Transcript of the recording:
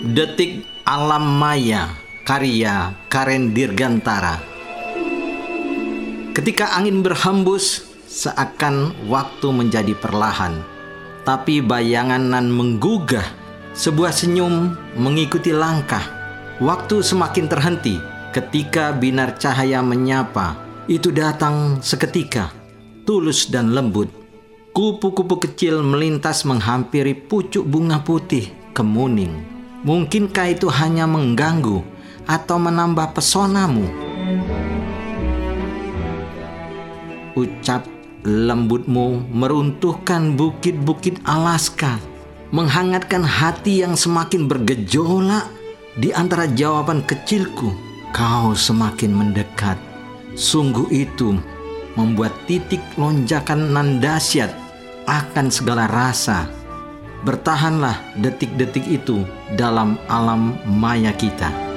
Detik Alam Maya karya Karen Dirgantara. Ketika angin berhembus, seakan waktu menjadi perlahan, tapi bayangan nan menggugah, sebuah senyum mengikuti langkah. Waktu semakin terhenti ketika binar cahaya menyapa. Itu datang seketika, tulus dan lembut. Kupu-kupu kecil melintas menghampiri pucuk bunga putih kemuning Mungkinkah itu hanya mengganggu atau menambah pesonamu? Ucap lembutmu meruntuhkan bukit-bukit Alaska, menghangatkan hati yang semakin bergejolak di antara jawaban kecilku. Kau semakin mendekat. Sungguh itu membuat titik lonjakan nan dahsyat akan segala rasa Bertahanlah detik-detik itu dalam alam maya kita.